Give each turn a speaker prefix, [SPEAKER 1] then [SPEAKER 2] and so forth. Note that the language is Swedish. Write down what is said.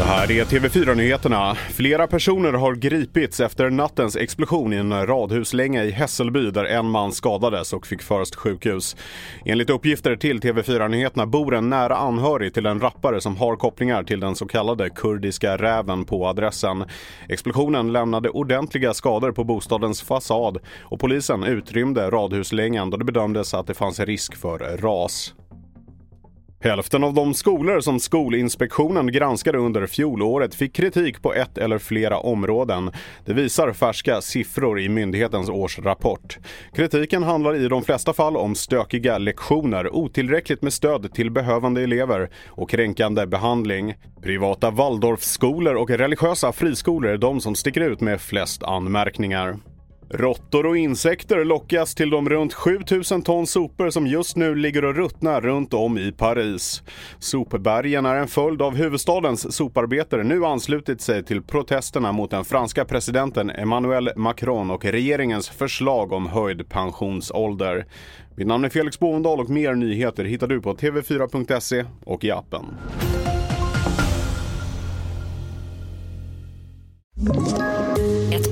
[SPEAKER 1] Det här är TV4-nyheterna. Flera personer har gripits efter nattens explosion i en radhuslänga i Hässelby där en man skadades och fick föras till sjukhus. Enligt uppgifter till TV4-nyheterna bor en nära anhörig till en rappare som har kopplingar till den så kallade kurdiska räven på adressen. Explosionen lämnade ordentliga skador på bostadens fasad och polisen utrymde radhuslängan då det bedömdes att det fanns risk för ras. Hälften av de skolor som Skolinspektionen granskade under fjolåret fick kritik på ett eller flera områden. Det visar färska siffror i myndighetens årsrapport. Kritiken handlar i de flesta fall om stökiga lektioner, otillräckligt med stöd till behövande elever och kränkande behandling. Privata Waldorfskolor och religiösa friskolor är de som sticker ut med flest anmärkningar. Råttor och insekter lockas till de runt 7000 ton sopor som just nu ligger och ruttnar runt om i Paris. Sopbergen är en följd av huvudstadens soparbetare nu anslutit sig till protesterna mot den franska presidenten Emmanuel Macron och regeringens förslag om höjd pensionsålder. Mitt namn är Felix Bovendal och mer nyheter hittar du på tv4.se och i appen.